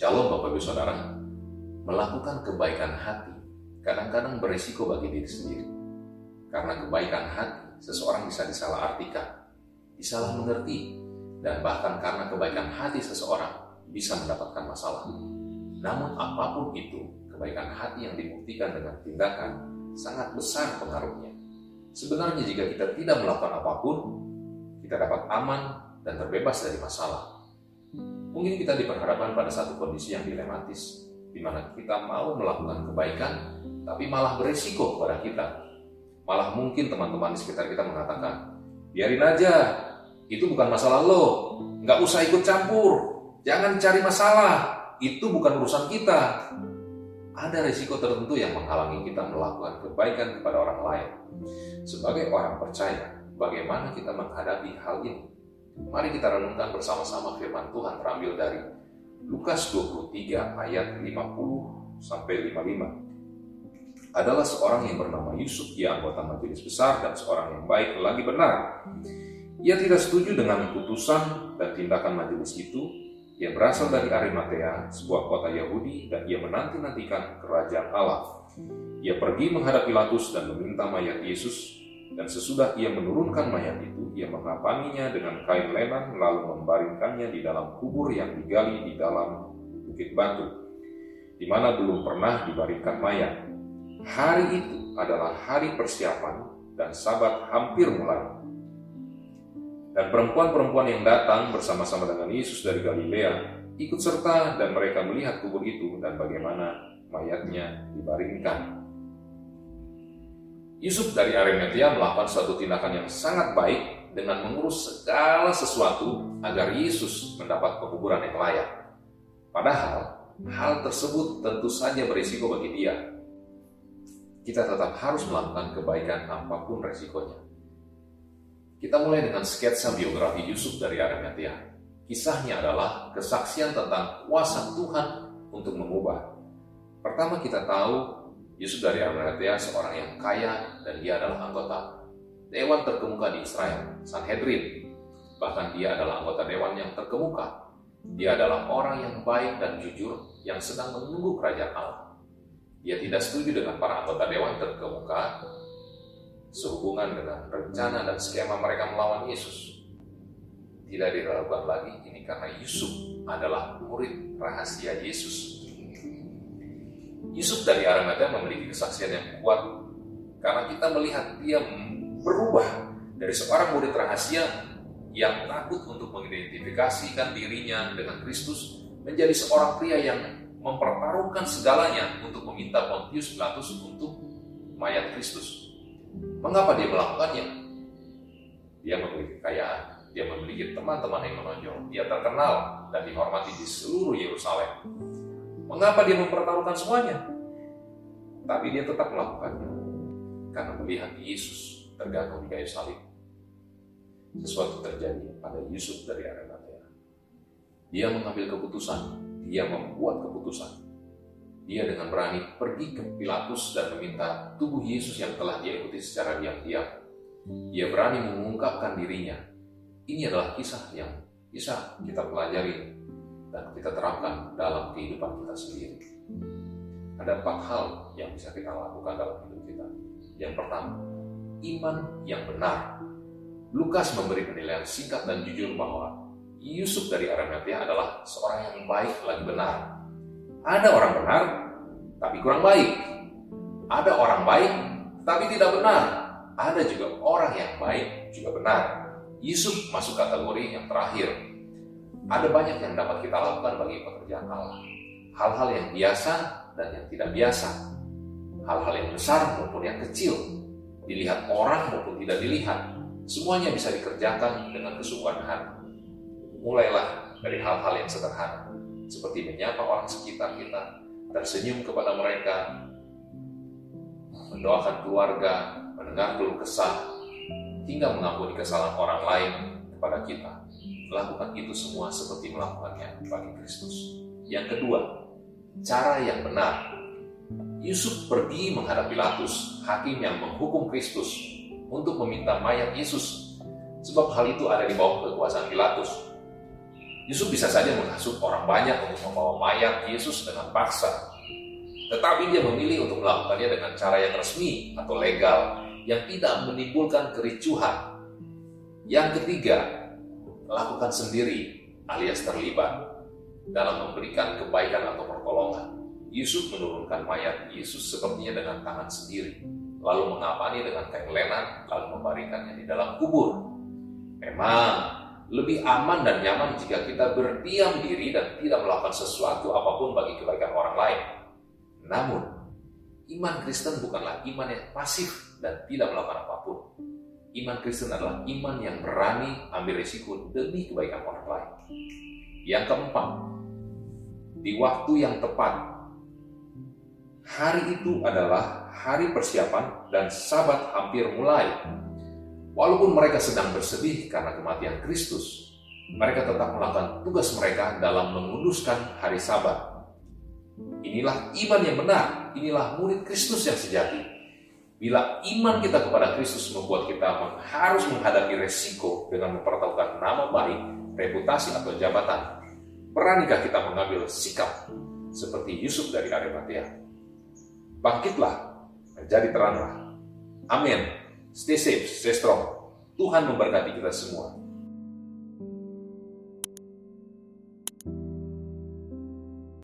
Shalom Bapak Ibu Saudara. Melakukan kebaikan hati kadang-kadang berisiko bagi diri sendiri. Karena kebaikan hati, seseorang bisa disalahartikan, disalah mengerti, dan bahkan karena kebaikan hati seseorang bisa mendapatkan masalah. Namun apa pun itu, kebaikan hati yang dibuktikan dengan tindakan sangat besar pengaruhnya. Sebenarnya jika kita tidak melakukan apa pun, kita dapat aman dan terbebas dari masalah. Mungkin kita diperhadapkan pada satu kondisi yang dilematis, di mana kita mau melakukan kebaikan, tapi malah berisiko kepada kita. Malah mungkin teman-teman di sekitar kita mengatakan, biarin aja, itu bukan masalah lo, nggak usah ikut campur, jangan cari masalah, itu bukan urusan kita. Ada risiko tertentu yang menghalangi kita melakukan kebaikan kepada orang lain. Sebagai orang percaya, bagaimana kita menghadapi hal ini? Mari kita renungkan bersama-sama firman Tuhan terambil dari Lukas 23 ayat 50 sampai 55. Adalah seorang yang bernama Yusuf, ia anggota majelis besar dan seorang yang baik lagi benar. Ia tidak setuju dengan keputusan dan tindakan majelis itu. Ia berasal dari Arimatea, sebuah kota Yahudi, dan ia menanti-nantikan kerajaan Allah. Ia pergi menghadap Pilatus dan meminta mayat Yesus dan sesudah ia menurunkan mayat itu, ia mengapanginya dengan kain lenan lalu membaringkannya di dalam kubur yang digali di dalam bukit batu, di mana belum pernah dibaringkan mayat. Hari itu adalah hari persiapan dan sabat hampir mulai. Dan perempuan-perempuan yang datang bersama-sama dengan Yesus dari Galilea ikut serta dan mereka melihat kubur itu dan bagaimana mayatnya dibaringkan. Yusuf dari Arimatea melakukan suatu tindakan yang sangat baik dengan mengurus segala sesuatu agar Yesus mendapat penguburan yang layak. Padahal, hal tersebut tentu saja berisiko bagi dia. Kita tetap harus melakukan kebaikan apa pun resikonya. Kita mulai dengan sketsa biografi Yusuf dari Arimatea. Kisahnya adalah kesaksian tentang kuasa Tuhan untuk mengubah. Pertama kita tahu Yusuf dari Arimatea seorang yang kaya dan dia adalah anggota dewan terkemuka di Israel, Sanhedrin. Bahkan dia adalah anggota dewan yang terkemuka. Dia adalah orang yang baik dan jujur yang sedang menunggu kerajaan Allah. Dia tidak setuju dengan para anggota dewan terkemuka sehubungan dengan rencana dan skema mereka melawan Yesus. Tidak diragukan lagi ini karena Yusuf adalah murid rahasia Yesus Yusuf dari Arimatea memiliki kesaksian yang kuat karena kita melihat dia berubah dari seorang murid rahasia yang takut untuk mengidentifikasikan dirinya dengan Kristus menjadi seorang pria yang mempertaruhkan segalanya untuk meminta Pontius Pilatus untuk mayat Kristus. Mengapa dia melakukannya? Dia memiliki kekayaan, dia memiliki teman-teman yang menonjol, dia terkenal dan dihormati di seluruh Yerusalem. Mengapa dia mempertaruhkan semuanya? Tapi dia tetap melakukannya karena melihat Yesus tergantung di kayu salib. Sesuatu terjadi pada Yusuf dari Arimatea. Dia mengambil keputusan, dia membuat keputusan. Dia dengan berani pergi ke Pilatus dan meminta tubuh Yesus yang telah dia ikuti secara diam-diam. Dia berani mengungkapkan dirinya. Ini adalah kisah yang bisa kita pelajari dan kita terapkan dalam kehidupan kita sendiri. Ada empat hal yang bisa kita lakukan dalam hidup kita. Yang pertama, iman yang benar. Lukas memberi penilaian singkat dan jujur bahwa Yusuf dari Arimatea adalah seorang yang baik lagi benar. Ada orang benar, tapi kurang baik. Ada orang baik, tapi tidak benar. Ada juga orang yang baik juga benar. Yusuf masuk kategori yang terakhir, ada banyak yang dapat kita lakukan bagi pekerjaan Allah. Hal-hal yang biasa dan yang tidak biasa. Hal-hal yang besar maupun yang kecil. Dilihat orang maupun tidak dilihat. Semuanya bisa dikerjakan dengan kesungguhan hati. Mulailah dari hal-hal yang sederhana. Seperti menyapa orang sekitar kita, tersenyum kepada mereka, mendoakan keluarga, mendengar keluh kesah, hingga mengampuni kesalahan orang lain kepada kita Lakukan itu semua seperti melakukannya bagi Kristus. Yang kedua, cara yang benar. Yusuf pergi menghadap Pilatus, hakim yang menghukum Kristus, untuk meminta mayat Yesus, sebab hal itu ada di bawah kekuasaan Pilatus. Yusuf bisa saja menghasut orang banyak untuk membawa mayat Yesus dengan paksa. Tetapi dia memilih untuk melakukannya dengan cara yang resmi atau legal yang tidak menimbulkan kericuhan. Yang ketiga, lakukan sendiri alias terlibat dalam memberikan kebaikan atau pertolongan. Yusuf menurunkan mayat Yesus sepertinya dengan tangan sendiri, lalu mengapani dengan kain lenan, lalu membarikannya di dalam kubur. Memang lebih aman dan nyaman jika kita berdiam diri dan tidak melakukan sesuatu apa pun bagi kebaikan orang lain. Namun, iman Kristen bukanlah iman yang pasif dan tidak melakukan apa pun. Iman Kristen adalah iman yang berani ambil risiko demi kebaikan orang lain. Yang keempat, di waktu yang tepat. Hari itu adalah hari persiapan dan sabat hampir mulai. Walaupun mereka sedang bersedih karena kematian Kristus, mereka tetap melakukan tugas mereka dalam menguduskan hari sabat. Inilah iman yang benar, inilah murid Kristus yang sejati. Bila iman kita kepada Kristus membuat kita harus menghadapi resiko dengan mempertaruhkan nama baik, reputasi atau jabatan, beranikah kita mengambil sikap seperti Yusuf dari Arimatea? Bangkitlah, menjadi teranglah. Amin. Stay safe, stay strong. Tuhan memberkati kita semua.